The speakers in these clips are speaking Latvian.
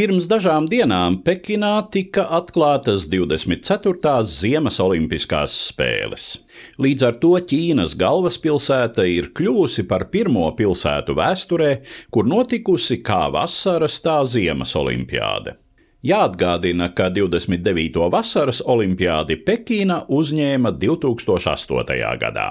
Pirms dažām dienām Pekinā tika atklātas 24. Ziemas Olimpiskās spēles. Līdz ar to Ķīnas galvaspilsēta ir kļuvusi par pirmo pilsētu vēsturē, kur notikusi kā vasaras, tā ziemas olimpiāde. Jāatgādina, ka 29. vasaras olimpiādi Pekīna uzņēma 2008. gadā.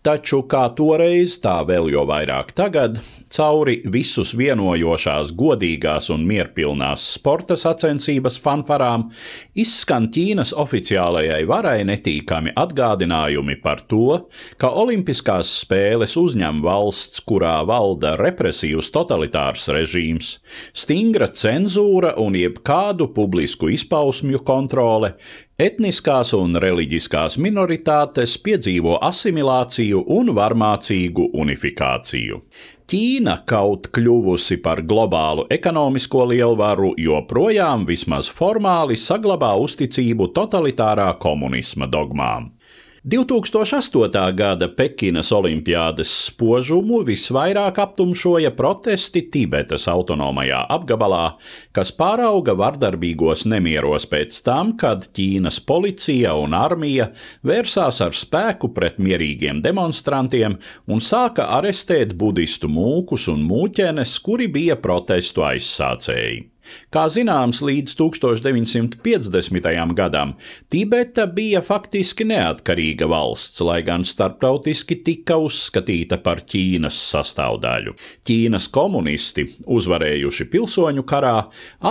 Taču kā toreiz, tā vēl jo vairāk tagad, cauri visus vienojošās, godīgās un mierpilnās sporta sacensības fanfarām, izskan Ķīnas oficiālajai varai netīkami atgādinājumi par to, ka Olimpiskās spēles uzņem valsts, kurā valda represīvs totalitārs režīms, stingra cenzūra un jebkāda kādu publisku izpausmju kontrole, etniskās un reliģiskās minoritātes piedzīvo asimilāciju un varmācīgu unifikāciju. Ķīna kaut kļuvusi par globālu ekonomisko lielvaru, joprojām vismaz formāli saglabā uzticību totalitārā komunisma dogmām. 2008. gada Pekinas Olimpiādas spožumu visvairāk aptumšoja protesti Tibetas autonomajā apgabalā, kas pārauga vardarbīgos nemieros pēc tam, kad Ķīnas policija un armija vērsās ar spēku pret mierīgiem demonstrantiem un sāka arestēt budistu mūkus un mūķenes, kuri bija protestu aizsācēji. Kā zināms, līdz 1950. gadam Tibeta bija faktiski neatkarīga valsts, lai gan starptautiski tika uzskatīta par Ķīnas sastāvdaļu. Ķīnas komunisti, uzvarējuši pilsoņu karā,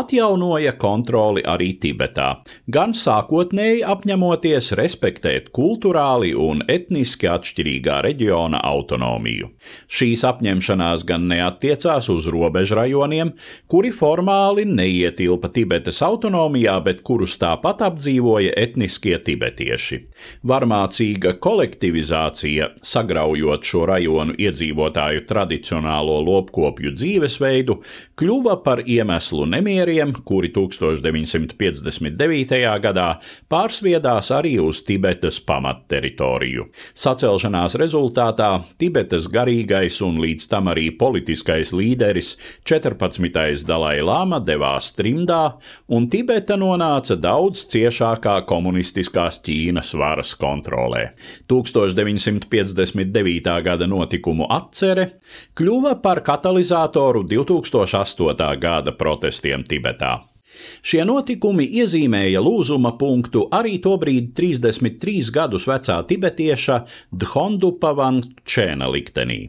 atjaunoja kontroli arī Tibetā, gan sākotnēji apņemoties respektēt kultūrāli un etniski atšķirīgā reģiona autonomiju. Šīs apņemšanās gan neatiecās uz robežrajoniem, kuri formāli neietilpa Tibetas autonomijā, bet kurus tāpat apdzīvoja etniskie tibetieši. Varmācīga kolektivizācija, sagraujot šo rajonu iedzīvotāju tradicionālo lopkopju dzīvesveidu, kļuva par iemeslu nemieriem, kuri 1959. gadā pārsviedās arī uz Tibetas pamatteritoriju. Sacelšanās rezultātā Tibetas garīgais un līdz tam arī politiskais līderis 14. Dalai Lama devās trimdā, un Tibeta nonāca daudz ciešākā komunistiskās Ķīnas varas kontrolē. 1959. gada notikumu atcere kļuva par katalizatoru 2008. Gada protestiem Tibetā. Šie notikumi iezīmēja lūzuma punktu arī tobrīd 33 gadus vecā tibetieša Dhondupa Vančēna liktenī.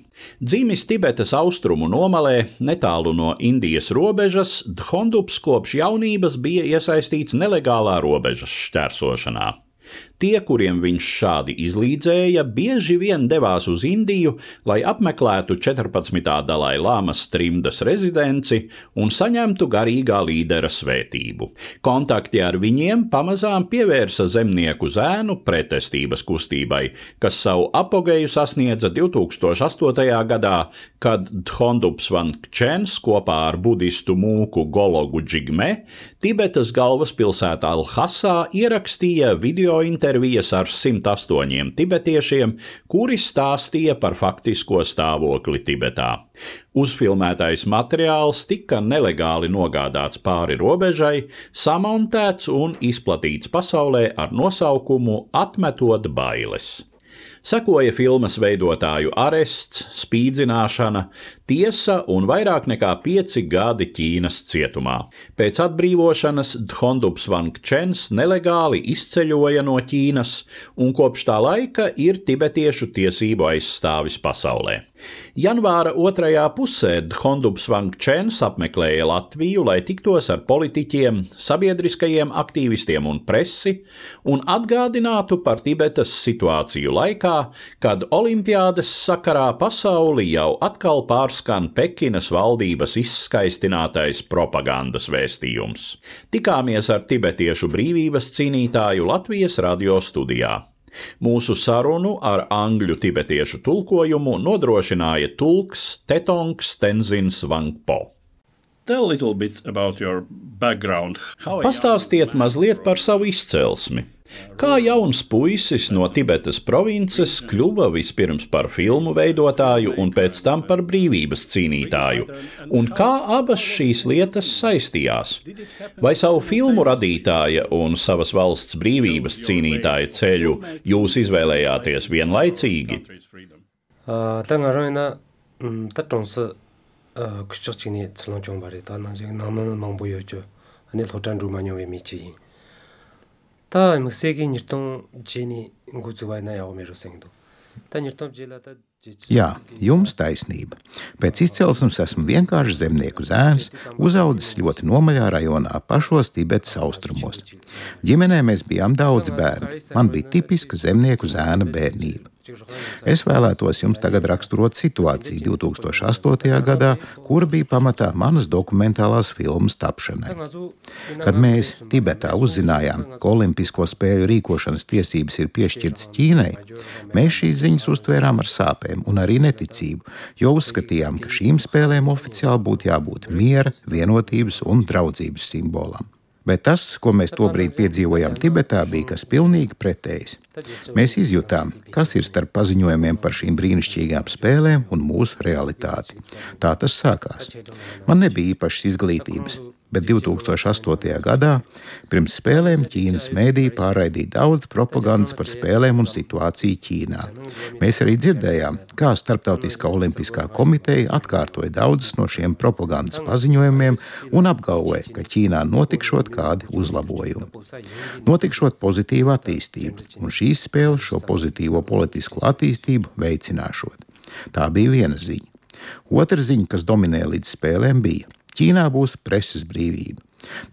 Dzimis Tibetas austrumu nomalē, netālu no Indijas robežas, Dhondups kopš jaunības bija iesaistīts nelegālā robežas šķērsošanā. Tie, kuriem viņš šādi izlīdzēja, bieži vien devās uz Indiju, lai apmeklētu 14. Dalai Lāmas trimdas rezidenci un saņemtu garīgā līdera svētību. Kontakti ar viņiem pamazām pievērsa zemnieku zēnu pretestības kustībai, kas savu apogeju sasniedza 2008. gadā, kad Dhondups Van Kčens kopā ar budistu mūku Gologu Džigme Tibetas galvaspilsētā Lhasā ierakstīja video interviju intervijas ar 108 tibetiešiem, kuri stāstīja par faktisko stāvokli Tibetā. Uzfilmētais materiāls tika nelegāli nogādāts pāri robežai, samontēts un izplatīts pasaulē ar nosaukumu Atmetot bailes. Sekoja filmas veidotāju arests, spīdzināšana, tiesa un vairāk nekā pieci gadi Ķīnas cietumā. Pēc atbrīvošanas Dhondups Van Kčens nelegāli izceļoja no Ķīnas un kopš tā laika ir tibetiešu tiesību aizstāvis pasaulē. Janvāra otrajā pusē Dhondups Van Kčens apmeklēja Latviju, lai tiktos ar politiķiem, sabiedriskajiem aktīvistiem un presi un atgādinātu par Tibetas situāciju laikā, kad Olimpiādas sakarā pasauli jau atkal pārskan Pekinas valdības izskaistinātais propagandas vēstījums. Tikāmies ar tibetiešu brīvības cīnītāju Latvijas radio studijā. Mūsu sarunu ar angļu tibetiešu tulkojumu nodrošināja tulks Tetongs Tenzins Vangpo. Pastāstiet mazliet par savu izcelsmi. Kā jauns puisis no Tibetas provinces kļuva vispirms par filmu veidotāju un pēc tam par brīvības cīnītāju, un kā abas šīs lietas saistījās? Vai savu filmu radītāja un savas valsts brīvības cīnītāja ceļu jūs izvēlējāties vienlaicīgi? Uh, kuchak chini tsilang chong bari, ta nang zik naman mangbo yo cho, ane lo chan ru ma nyong we mi chi yin. Ta miksegi nirtong jini ngu zuwai na yao me ro sengdo. Ta nirtong jila ta Jā, jums taisnība. Pēc izcelsmes esmu vienkārši zemnieku zēns, uzaudzis ļoti nomaļā rajonā, pašos Tibetas austrumos. Ģimenē mēs bijām daudz bērnu. Man bija tipiska zemnieku zēna bērnība. Es vēlētos jums tagad raksturot situāciju 2008. gadā, kura bija pamatā manas dokumentālās filmas tapšanai. Kad mēs Tibetā uzzinājām, ka Olimpisko spēļu rīkošanas tiesības ir piešķirtas Ķīnai, mēs šīs ziņas uztvērām ar sāpēm un arī neticību, jo uzskatījām, ka šīm spēlēm oficiāli būtu jābūt miera, vienotības un draudzības simbolam. Bet tas, ko mēs tobrīd piedzīvojām Tibetā, bija kas pilnīgi pretējs. Mēs izjutām, kas ir starp paziņojumiem par šīm brīnišķīgām spēlēm un mūsu realitāti. Tā tas sākās. Man nebija īpašas izglītības, bet 2008. gadā pirms spēlēm Ķīnas mēdīja pārraidīja daudz propagandas par spēlēm un situāciju Ķīnā. Mēs arī dzirdējām, kā Startautiskā olimpiskā komiteja atkārtoja daudzus no šiem propagandas paziņojumiem un apgalvoja, ka Ķīnā notikšot kādi uzlabojumi. Notikšot pozitīva attīstība, un šīs spēles šo pozitīvo politisko attīstību veicināšot. Tā bija viena ziņa. Otra ziņa, kas dominēja līdz spēlēm, bija Ķīnā būs preses brīvība.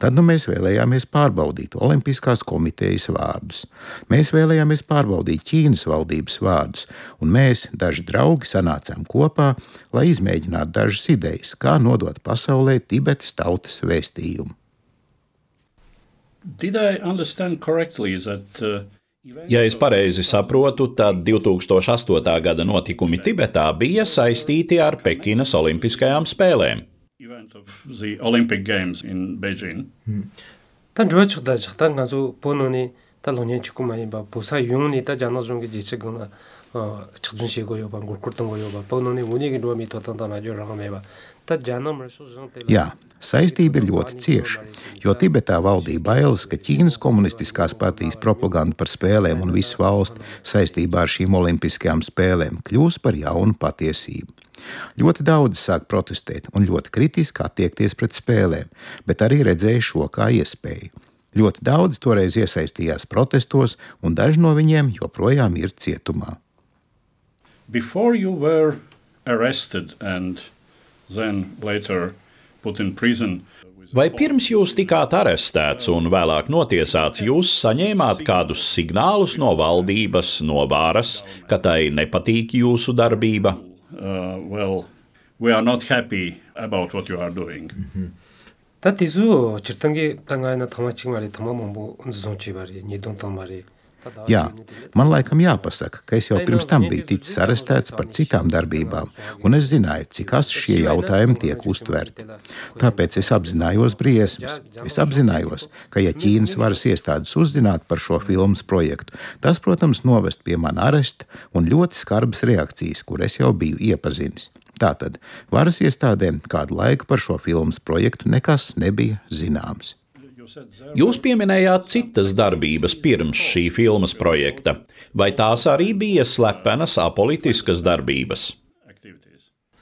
Tad nu, mēs vēlējāmies pārbaudīt Olimpiskās komitejas vārdus. Mēs vēlējāmies pārbaudīt Ķīnas valdības vārdus, un mēs, daži draugi, sanācām kopā, lai izmēģinātu dažas idejas, kā nodot pasaulē Tibetas tautas vēstījumu. That, uh... Ja es pareizi saprotu, tad 2008. gada notikumi Tibetā bija saistīti ar Pekinas Olimpiskajām spēlēm event of the Olympic Games in Beijing. Tan zhuo chuk da chak tan nga zu po no ni ta lo nyen chuk ma yin ba po sa yung ni ta jan no zhong ge ji chi gong na chak zhun shi go yo ba ngur kur tong go yo ba po no ni wu ni ge ruo mi to tang ta ma jo ra me ba ta jan no mar su zhong te Jā, saistība ir ļoti cieša, jo Tibetā valdīja bailes, ka Ķīnas komunistiskās partijas propaganda par spēlēm un visu valsti. Saistībā ar šīm olimpiskajām spēlēm kļūs par jaunu patiesību. Ļoti daudzi sāk protestēt un ļoti kritiski attiekties pret spēlēm, bet arī redzēja šo kā iespēju. Ļoti daudzi toreiz iesaistījās protestos, un daži no viņiem joprojām ir cietumā. Before you were arrested and then later put in prison, Vai pirms jūs tikāt arestēts un vēlāk notiesāts, jūs saņēmāt kādus signālus no valdības, no varas, ka tai nepatīk jūsu darbība? uh, well, we are not happy about what you are doing. Tā tīzū, chirtangi tāngāi nā tāma chīk mārī, tāma māmbū, nzu. Jā, man laikam jāpasaka, ka es jau pirms tam biju ticis arestēts par citām darbībām, un es zināju, cik asi šie jautājumi tiek uztverti. Tāpēc es apzinājos briesmas. Es apzinājos, ka ja Ķīnas varas iestādes uzzinātu par šo filmas projektu, tas, protams, novest pie mana aresta un ļoti skarbas reakcijas, kur es jau biju iepazinis. Tātad varas iestādēm kādu laiku par šo filmas projektu nekas nebija zināms. Jūs pieminējāt citas darbības pirms šī filmas projekta. Vai tās arī bija slepenas apolitiskas darbības?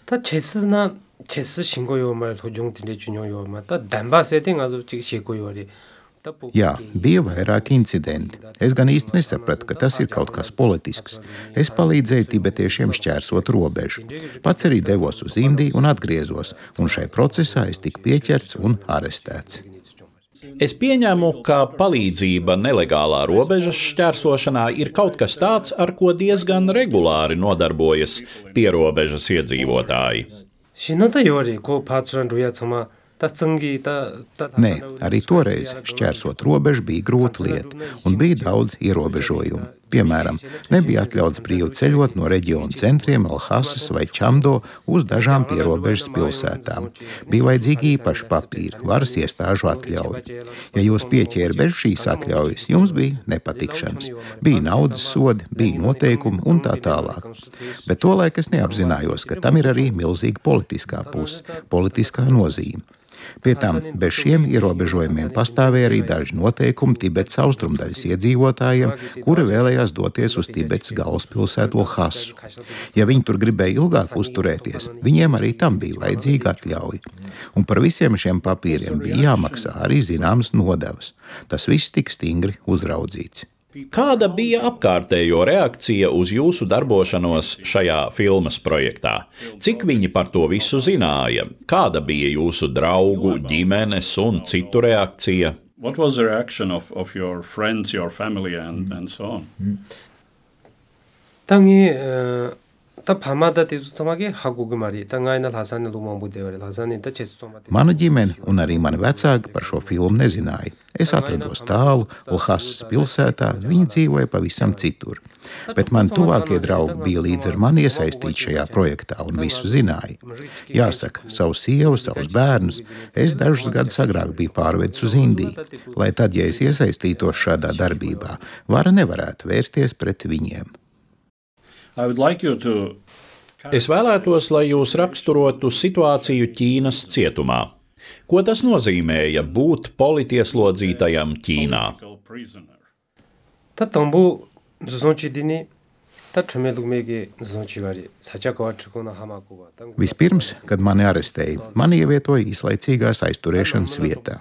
Tā česna, česna šingo jomā, hoģung tindē čuņo jomā, tā dambā sētī ngāzu čik šīko jori. Jā, bija vairāki incidenti. Es gan īsti nesapratu, ka tas ir kaut kas politisks. Es palīdzēju tibetiešiem šķērsot robežu. Pats arī devos uz Indiju un atgriezos, un šai procesā es tiku pieķerts un arestēts. Es pieņemu, ka palīdzība nelegālā robežas šķērsošanā ir kaut kas tāds, ar ko diezgan regulāri nodarbojas pierobežas iedzīvotāji. Nē, arī toreiz šķērsot robežu bija grūta lieta un bija daudz ierobežojumu. Piemēram, nebija atļauts brīvi ceļot no reģiona centriem Alhasas vai Čamdo uz dažām pierobežas pilsētām. Bija vajadzīgi īpaši papīri, varas iestāžu atļauja. Ja jūs pieķēra bez šīs atļaujas, jums bija nepatikšanas. Bija naudas sodi, bija noteikumi un tā tālāk. Bet tolaik es neapzinājos, ka tam ir arī milzīga politiskā puse, politiskā nozīme. Pie tam bez šiem ierobežojumiem pastāvēja arī daži noteikumi Tibetas austrumdaļas iedzīvotājiem, kuri vēlējās doties uz Tibetas galvaspilsētu Lhasu. Ja viņi tur gribēja ilgāk uzturēties, viņiem arī tam bija vajadzīga atļauja. Un par visiem šiem papīriem bija jāmaksā arī zināmas nodevas. Tas viss tika stingri uzraudzīts. Kāda bija apkārtējo reakcija uz jūsu darbošanos šajā filmas projektā? Cik viņi par to visu zināja? Kāda bija jūsu draugu, ģimenes un citu reakcija? What was the reaction of, of your friends, your family, and, and so on? 땅이 다 Mana ģimene un arī mani vecāki par šo filmu nezināja. Es atrados tālu, Lahasas pilsētā, viņi dzīvoja pavisam citur. Bet man tuvākie draugi bija līdz ar mani iesaistīti šajā projektā un visu zināja. Jāsaka, savu sievu, savus bērnus es dažus gadus agrāk biju pārvedis uz Indiju, lai tad, ja es iesaistītos šādā darbībā, vara nevarētu vērsties pret viņiem. Es vēlētos, lai jūs raksturotu situāciju Ķīnas cietumā. Ko tas nozīmēja būt politieslodzītajam Ķīnā? political prisoner. 다 Vispirms, kad mani arestēja, mani ievietoja īslaicīgās aizturēšanas vietā.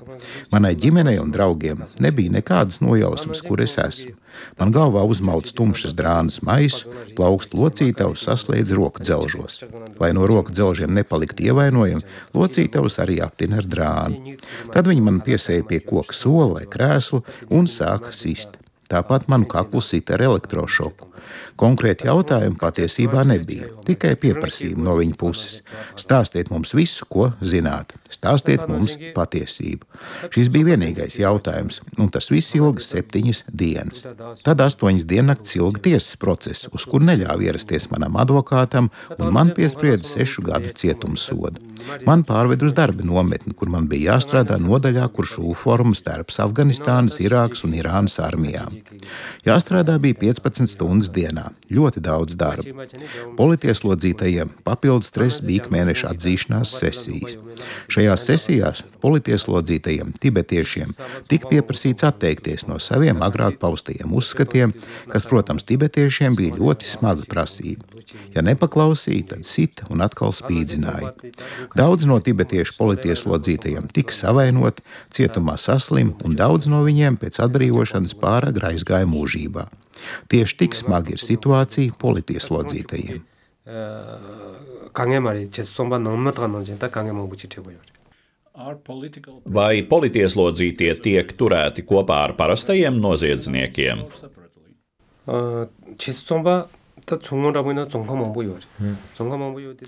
Manai ģimenei un draugiem nebija nekādas nojausmas, kur es esmu. Man galvā uzmauts tumšas drānas maisu, plaukst locītavs saslēdz roku dzelžos. Lai no roku dzelžiem nepaliktu ievainojami, locītavs arī aptina ar drānu. Tad viņi man piesēja pie koka sola vai krēsla un sāka sist. Tāpat manu kaklu sita ar elektrošoku. Konkrēti jautājumi patiesībā nebija, tikai pieprasījumi no viņa puses. Stāstiet mums visu, ko zināt, stāstiet mums patiesību. Šis bija vienīgais jautājums, un tas viss ilga septiņas dienas. Tad astoņas diennakts ilga tiesas process, uz kur neļāva ierasties manam advokātam, un man piesprieda sešu gadu cietuma sodu. Man pārved uz darba nometni, kur man bija jāstrādā nodaļā, kur šūnu formas starp Afganistānas, Irākas un Irānas armijām. Jāstrādā bija 15 stundas dienā, ļoti daudz darba. Politieslodzītajiem papildus stress bija mēneša atzīšanās sesijas. Šajās sesijās politieslodzītajiem tibetiešiem tika pieprasīts atteikties no saviem agrāk paustajiem uzskatiem, kas, protams, tibetiešiem bija ļoti smaga prasība. Ja nepaklausīja, tad sita un atkal spīdzināja. Daudz no tibetiešu politieslodzītajiem tika savainoti, cietumā saslim, un daudz no viņiem pēc atbrīvošanas pāragri aizgāja mūžībā. Tieši tik smagi ir situācija politieslodzītajiem. 강해 말이 제수성바 너무 가능진 다 강해 먹고 지태고요. Vai politieslodzītie tiek turēti kopā ar parastajiem noziedzniekiem?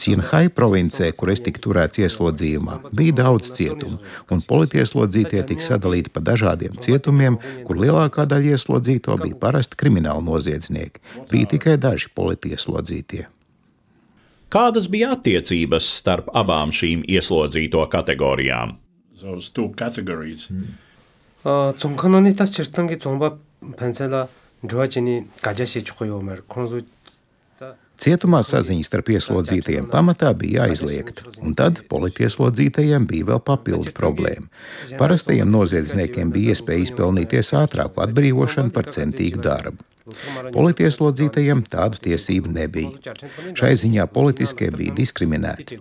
Cienhai provincē, kur es tiku turēts ieslodzījumā, bija daudz cietumu, un politieslodzītie tika sadalīti pa dažādiem cietumiem, kur lielākā daļa ieslodzīto bija parasti krimināli noziedznieki. Bija tikai daži politieslodzītie. Kādas bija attiecības starp abām šīm ieslodzīto kategorijām? those two categories. 어 종칸원이 다 절단 게 종바 펜셀라 좋아지니 가자시 죽어요 말 그런서 Cietumā saziņa starp ieslodzītajiem pamatā bija aizliegta, un tad politieslodzītajiem bija vēl papildu problēma. Parastajiem noziedzniekiem bija iespēja izpelnīties ātrāku atbrīvošanu par centīgu darbu. Politieslodzītajiem tādu tiesību nebija. Šai ziņā politiskie bija diskriminēti.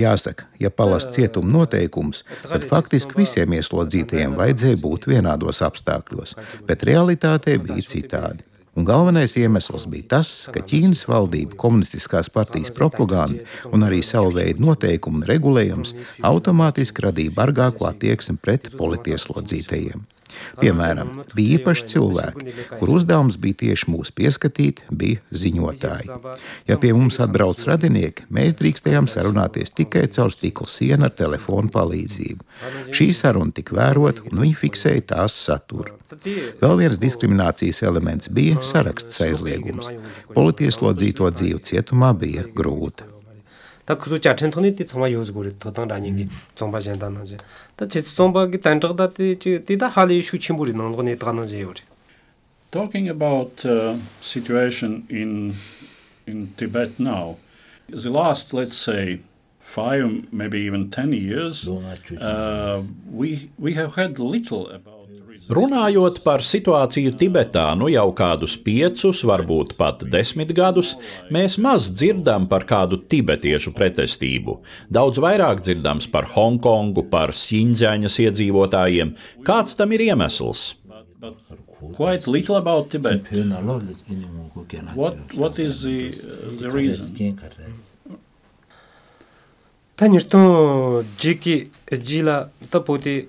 Jāsaka, ja palast cietuma noteikumus, tad faktiski visiem ieslodzītajiem vajadzēja būt vienādos apstākļos, bet realitātē bija citādi. Un galvenais iemesls bija tas, ka Ķīnas valdība, komunistiskās partijas propaganda un arī savu veidu noteikumu un regulējums automātiski radīja bargāku attieksmi pret politieslodzītajiem. Piemēram, bija īpaši cilvēki, kur uzdevums bija tieši mūs pieskatīt, bija ziņotāji. Ja pie mums atbrauc radinieki, mēs drīkstējām sarunāties tikai caur stikla sienu ar telefonu palīdzību. Šī saruna tika vērota, un viņi fiksēja tās saturu. Vēl viens diskriminācijas elements bija saraksts aizliegums. Politieslodzīto dzīve cietumā bija grūta. 다 그저 자천통이 띠 정말 요즈고리 도당라닝이 정바전 단나제 다 제스 정바기 단적다 띠 띠다 할이 슈침부리 넣는 따는제 요리 Talking about uh, situation in in Tibet now, the last let's say five, maybe even ten years, uh, we we have had little about. Runājot par situāciju Tibetā, nu jau kādus piecus, varbūt pat desmit gadus, mēs maz dzirdam par kādu tibetiešu pretestību. Daudz vairāk dzirdams par Hongkongu, par Sīņģaņas iedzīvotājiem. Kāds tam ir iemesls? Quite little about Tibet. What, what is the, uh, the reason? Tanirton jiki jila tapoti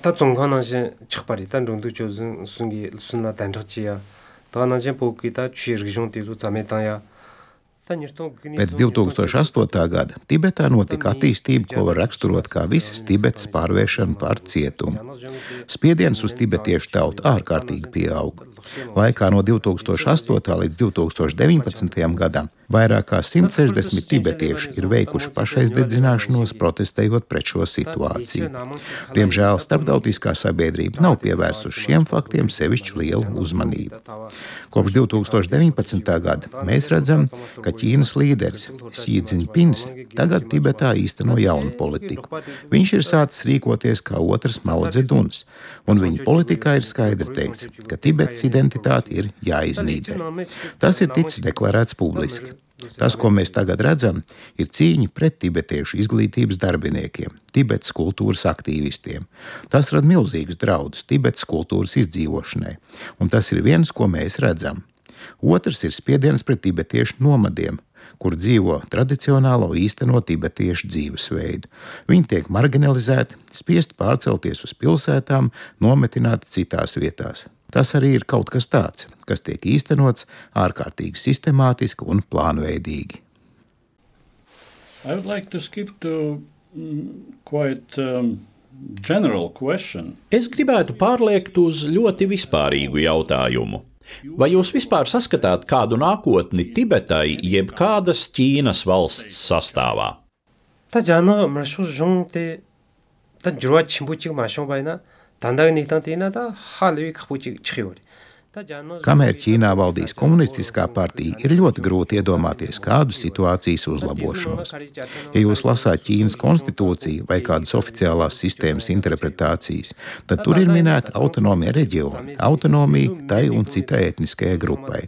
다 종간나신 척발이 단 정도 조선 순기 순나 단적지야 다나진 보기다 취르기종 뒤도 잠에 땅야 Pēc 2008. gada Tibetā notika attīstība, ko var raksturot kā visas Tibetas pārvēršana par cietumu. Spiediens uz tibetiešu tautu ārkārtīgi pieauga. Laikā no 2008. līdz 2019. gadam vairāk kā 160 tibetieši ir veikuši pašaizdedzināšanos, protestējot pret šo situāciju. Diemžēl starptautiskā sabiedrība nav pievērsusi šiem faktiem sevišķu lielu uzmanību. Kopš 2019. gada mēs redzam, ka Ķīnas līderis Sīdziņpins tagad Tibetā īsteno jaunu politiku. Viņš ir sācis rīkoties kā otrs Maudzeduns, un viņa politikā ir skaidri teikts, ka Tibetas identitāte ir jāiznīdē. Tas ir ticis deklarēts publiski. Tas, ko mēs tagad redzam, ir cīņa pret tibetiešu izglītības darbiniekiem, Tibetas kultūras aktīvistiem. Tas rada milzīgus draudus Tibetas kultūras izdzīvošanai, un tas ir viens, ko mēs redzam. Otrs ir spiediens pret tibetiešu nomadiem, kur dzīvo tradicionālo īsteno tibetiešu dzīvesveidu. Viņi tiek marginalizēti, spiest pārcelties uz pilsētām, nometināti citās vietās. Tas arī ir kaut kas tāds, kas tiek īstenots ārkārtīgi sistemātiski un plānveidīgi. Like to to quite, um, es gribētu pārliekt uz ļoti vispārīgu jautājumu. Vai jūs vispār saskatāt kādu nākotni Tibetai, jeb kādas Ķīnas valsts sastāvā? Tā jāna jirwa chimbu chik ma shong bayna, 단다가 니탄티나 다 할위 크부치 치요리 Kamēr Ķīnā valdīs komunistiskā partija, ir ļoti grūti iedomāties kādu situācijas uzlabošanos. Ja jūs lasāt Ķīnas konstitūciju vai kādas oficiālās sistēmas interpretācijas, tad tur ir minēta autonomija reģiona, autonomija tai un citai etniskajai grupai.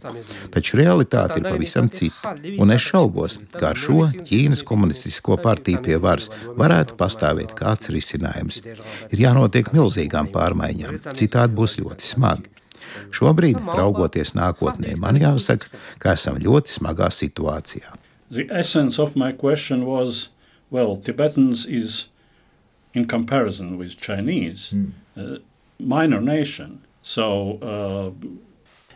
Taču realitāte ir pavisam cita, un es šaubos, ka ar šo Ķīnas komunistisko partiju pie varas varētu pastāvēt kāds risinājums. Ir jānotiek milzīgām pārmaiņām, citādi būs ļoti smagi. Šobrīd, raugoties nākotnē, man jāsaka, ka esam ļoti smagā situācijā. The essence of my question was, well, Tibetans is, in comparison with Chinese, mm. a minor nation. So, uh,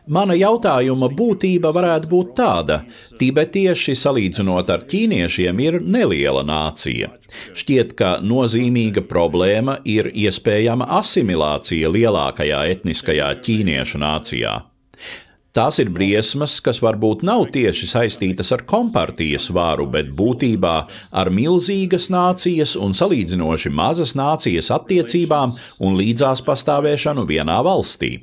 Mana jautājuma būtība varētu būt tāda: tibetieši, salīdzinot ar ķīniešiem, ir neliela nācija. Šķiet, ka nozīmīga problēma ir iespējama asimilācija lielākajā etniskajā ķīniešu nācijā. Tās ir briesmas, kas varbūt nav tieši saistītas ar kompartijas varu, bet būtībā ar milzīgas nācijas un salīdzinoši mazas nācijas attiecībām un līdzās pastāvēšanu vienā valstī.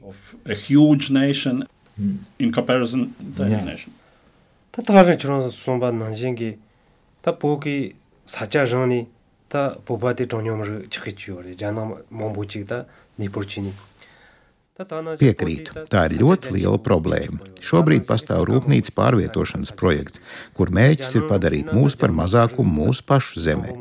A Piekrītu, tā ir ļoti liela problēma. Šobrīd pastāv rūpnīcas pārvietošanas projekts, kur mērķis ir padarīt mūs par mazākumu mūsu pašu zemē.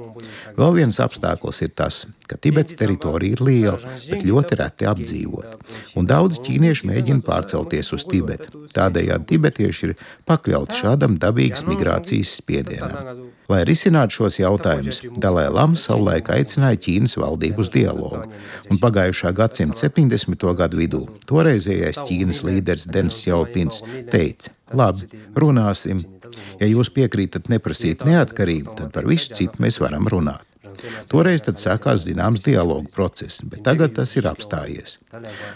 Vēl viens apstākļus ir tas, ka Tibetas teritorija ir liela, bet ļoti reti apdzīvota, un daudz ķīnieši mēģina pārcelties uz Tibetu. Tādējādi tibetieši ir pakļauti šādam dabīgas migrācijas spiedienam. Lai risinātu šos jautājumus, Dalai Lama savulaik aicināja Ķīnas valdību uz dialogu, un pagājušā gadsimta 70. gadu vidū toreizējais Ķīnas līderis Dens Jaupins teica: Labi, runāsim. Ja jūs piekrītat neprasīt neatkarību, tad par visu citu mēs varam runāt. Toreiz sākās zināms dialogu process, bet tagad tas ir apstājies.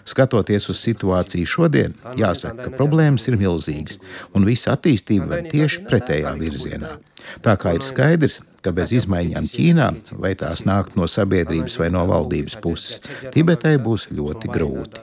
Skatoties uz situāciju šodien, jāsaka, ka problēmas ir milzīgas, un visa attīstība ved tieši pretējā virzienā. Tā kā ir skaidrs, ka bez izmaiņām Ķīnā, vai tās nāk no sabiedrības vai no valdības puses, Tibetai būs ļoti grūti.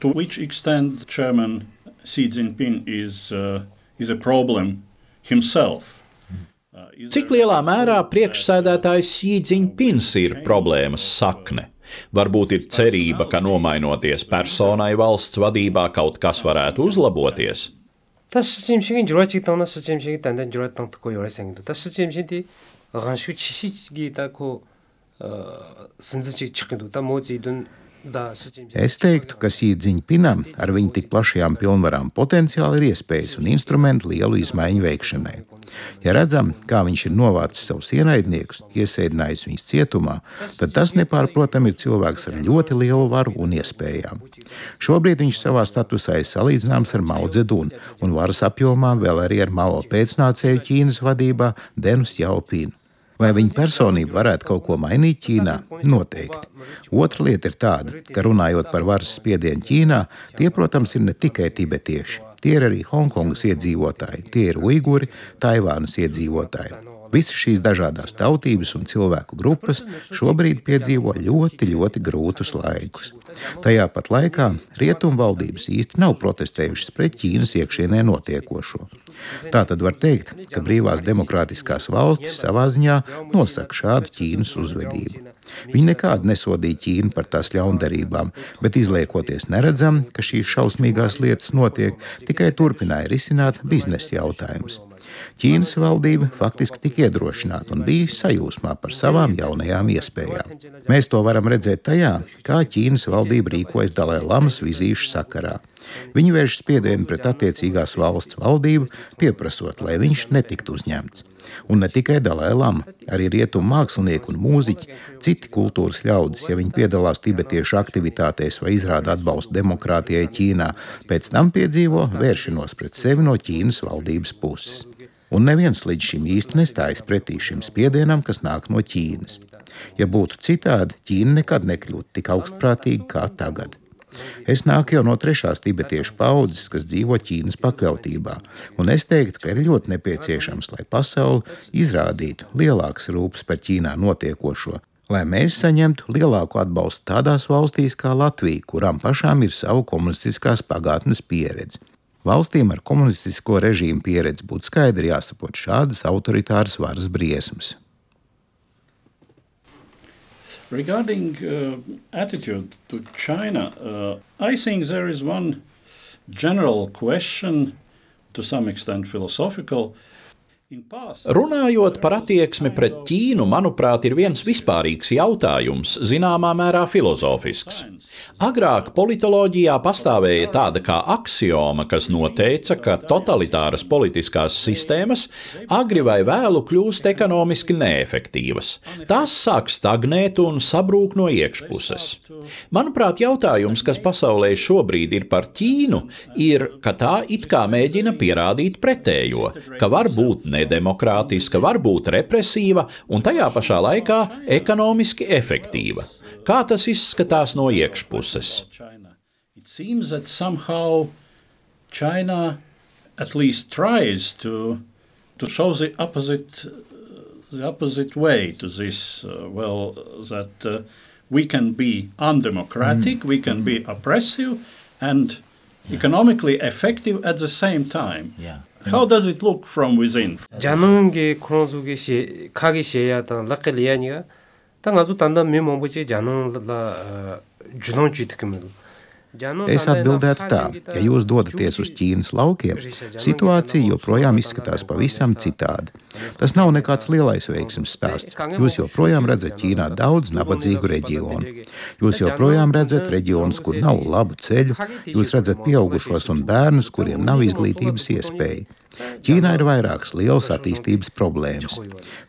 To which extent Chairman Xi Jinping is, uh, is a problem himself? Cik lielā mērā priekšsēdētājs Jīdziņpins ir problēmas sakne? Varbūt ir cerība, ka nomainoties personai valsts vadībā kaut kas varētu uzlaboties. Tas simšīgi ģurāčīgi tāna, tas simšīgi tāna ģurāčīgi tāna tako jūrēsēngi. Tas simšīgi gānšu čīšīgi tāko sindzačīgi čikindu, tā mōcīdun. Es teiktu, ka Sīdziņpinam ar viņa tik plašajām pilnvarām potenciāli ir iespējas un instrumenti lielu izmaiņu veikšanai. Ja redzam, kā viņš ir novācis savus ienaidniekus, iesēdinājis viņus cietumā, tad tas nepārprotami ir cilvēks ar ļoti lielu varu un iespējām. Šobrīd viņš savā statusā ir salīdzināms ar Mao Zedunu un varas apjomā vēl arī ar Mao pēcnācēju Ķīnas vadībā Denu Jaupīnu. Vai viņa personība varētu kaut ko mainīt Ķīnā? Noteikti. Otra lieta ir tāda, ka runājot par varas spiedienu Ķīnā, tie, protams, ir ne tikai tibetieši. Tie ir arī Hongkongas iedzīvotāji, tie ir uiguri, Taivānas iedzīvotāji. Visas šīs dažādas tautības un cilvēku grupas šobrīd piedzīvo ļoti, ļoti grūtus laikus. Tajā pat laikā rietumvaldības īsti nav protestējušas pret Ķīnas iekšienē notiekošo. Tā tad var teikt, ka brīvās demokrātiskās valstis savā ziņā nosaka šādu Ķīnas uzvedību. Viņi nekādu nesodīja Ķīnu par tās ļaundarībām, bet izliekoties neredzam, ka šīs šausmīgās lietas notiek, tikai turpināja risināt biznesa jautājumus. Ķīnas valdība faktiski tika iedrošināta un bija sajūsmā par savām jaunajām iespējām. Mēs to varam redzēt tajā, kā Ķīnas valdība rīkojas Dalai Lamas vizīšu sakarā. Viņi vērš spiedienu pret attiecīgās valsts valdību, pieprasot, lai viņš netiktu uzņemts. Un ne tikai Dalai Lama, arī rietumu mākslinieki un mūziķi, citi kultūras ļaudis, ja viņi piedalās tibetiešu aktivitātēs vai izrāda atbalstu demokrātijai Ķīnā, pēc tam piedzīvo vēršanos pret sevi no Ķīnas valdības puses un neviens līdz šim īsti nestājas pretī šim spiedienam, kas nāk no Ķīnas. Ja būtu citādi, Ķīna nekad nekļūtu tik augstprātīga kā tagad. Es nāku jau no trešās tibetiešu paudzes, kas dzīvo Ķīnas pakļautībā, un es teiktu, ka ir ļoti nepieciešams, lai pasaule izrādītu lielākas rūpes par Ķīnā notiekošo, lai mēs saņemtu lielāku atbalstu tādās valstīs kā Latvija, kurām pašām ir savu komunistiskās pagātnes pieredze. Valstīm ar komunistisko režīmu pieredzi būtu skaidri jāsaprot šādas autoritāras varas briesmas. Regarding uh, attitude to China, uh, I think there is one general question, to some extent philosophical, uh, Runājot par attieksmi pret Ķīnu, manuprāt, ir viens vispārīgs jautājums, zināmā mērā filozofisks. Agrāk politoloģijā pastāvēja tāda kā axioma, kas noteica, ka totalitāras politiskās sistēmas agri vai vēlu kļūst ekonomiski neefektīvas. Tās sāk stagnēt un sabrūk no iekšpuses. Manuprāt, jautājums, kas pasaulē šobrīd ir par Ķīnu, ir, ka tā it kā mēģina pierādīt pretējo, ka var būt nedemokrātiska, var būt represīva un tajā pašā laikā ekonomiski efektīva. Kā tas izskatās no iekšpuses? China at least tries to, to show the opposite the opposite way to this. Uh, well, that uh, we can be undemocratic, mm. we can mm. be oppressive, and yeah. economically effective at the same time. Yeah. How does it look from within? Janung ge khonzu ge she kha ge she ya ta la ke le ya ni ga ta nga zu tan da me mong bo che janung la junong chi de ke me Es atbildētu tā, ja jūs dodaties uz Ķīnas laukiem, situācija joprojām izskatās pavisam citādi. Tas nav nekāds lielais veiksmes stāsts. Jūs joprojām redzat Ķīnā daudz nabadzīgu reģionu. Jūs joprojām redzat reģionus, kur nav labu ceļu, jūs redzat pieaugušos un bērnus, kuriem nav izglītības iespēju. Ķīnā ir vairākas lielas attīstības problēmas.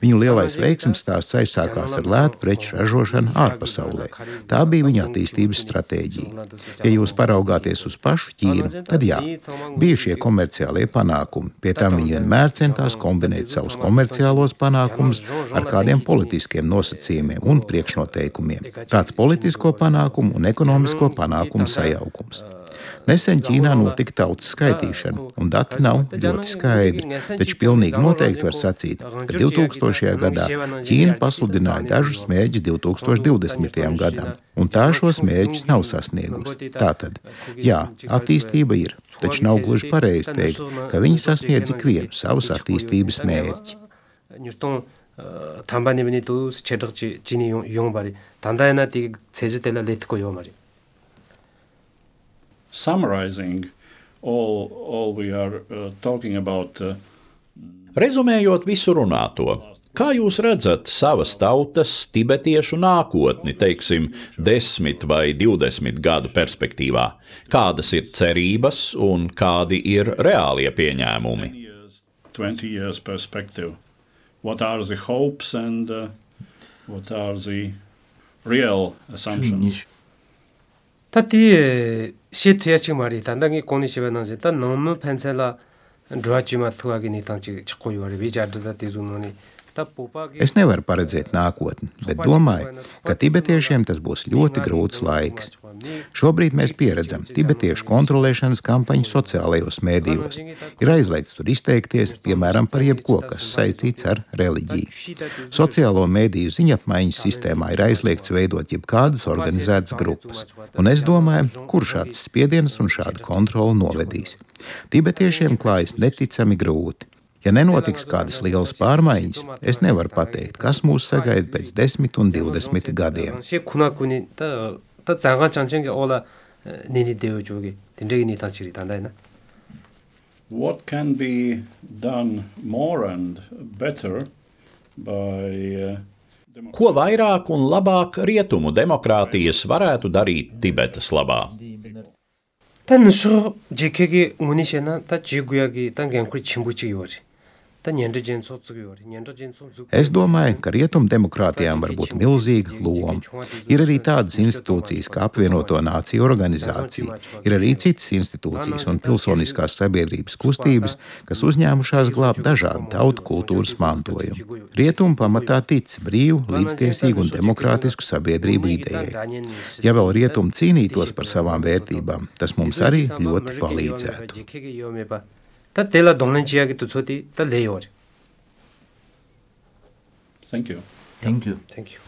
Viņu lielais veiksmes stāsts aizsākās ar lētu preču ražošanu ārpasaulē. Tā bija viņa attīstības stratēģija. Ja jūs paraugāties uz pašu Ķīnu, tad jā, bija šie komerciālie panākumi. Pie tam viņi vienmēr centās kombinēt savus komerciālos panākumus ar kādiem politiskiem nosacījumiem un priekšnoteikumiem. Tāds politisko panākumu un ekonomisko panākumu sajaukums. Nesen Ķīnā notika tautas skaitīšana, un dati nav ļoti skaidri. Taču pilnīgi noteikti var sacīt, ka 2000. gadā Ķīna pasludināja dažus mērķus 2020. gadam, un tā šos mērķus nav sasniegusi. Tātad, jā, attīstība ir, taču nav gluži pareizi teikt, ka viņi sasniedz ikvienu savus attīstības mērķi. 담반이분이 또 제덕지 진이 용발이 단다이나 디 제지텔라 레트고 요 말이 summarizing all, all we are uh, talking about. Uh, Rezumējot visu runāto, kā jūs redzat savas tautas tibetiešu nākotni, teiksim, 10 vai 20 gadu perspektīvā? Kādas ir cerības un kādi ir reālie pieņēmumi? 20 years perspective. What are the hopes and uh, what are the real assumptions? だって xie tuya chik maari, tanda ngi koni shiwa nangzi, ta nangmu pensa la dhruwa chima tuwa ki nitang chik chikko yuwaari, vi jardada tizu nani, Es nevaru paredzēt nākotni, bet domāju, ka tibetiešiem tas būs ļoti grūts laiks. Šobrīd mēs pieredzam tibetiešu kontrolēšanas kampaņu sociālajos mēdījos. Ir aizliegts tur izteikties, piemēram, par jebko, kas saistīts ar reliģiju. Sociālo mēdīju ziņapmaiņas sistēmā ir aizliegts veidot jebkādas organizētas grupas. Un es domāju, kur šāds spiediens un šāda kontrola novedīs. Tibetiešiem klājas neticami grūti. Ja nenotiks kādas lielas pārmaiņas, es nevaru pateikt, kas mūs sagaida pēc 10 un 20 gadiem. What can be done more and better by uh, Ko vairāk un labāk rietumu demokrātijas varētu darīt Tibetas labā? Tan so jekegi unishena ta jiguyagi tan genkuri chimbuchi yori. Es domāju, ka rietumdemokrātijām var būt milzīga loma. Ir arī tādas institūcijas kā apvienoto nāciju organizācija, ir arī citas institūcijas un pilsoniskās sabiedrības kustības, kas uzņēmušās glābt dažādu tautu kultūras mantojumu. Rietumi pamatā tic brīvu, līdztiesīgu un demokrātisku sabiedrību idejai. Ja vēl rietumi cīnītos par savām vērtībām, tas mums arī ļoti palīdzētu. Tā tēlā dōnglañ chīyāgi tu tsōti tā lē yōri. Thank you. Thank you. Thank you.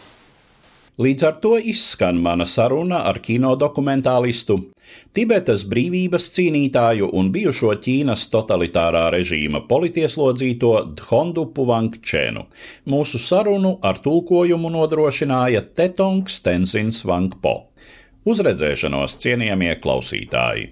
Līdz ar to izskan mana saruna ar kinodokumentālistu, Tibetas brīvības cīnītāju un bijušo Ķīnas totalitārā režīma politieslodzīto Dhondupu Vangčēnu. Mūsu sarunu ar tulkojumu nodrošināja Tetongs Tenzins Vangpo. Uzredzēšanos cienījamie klausītāji!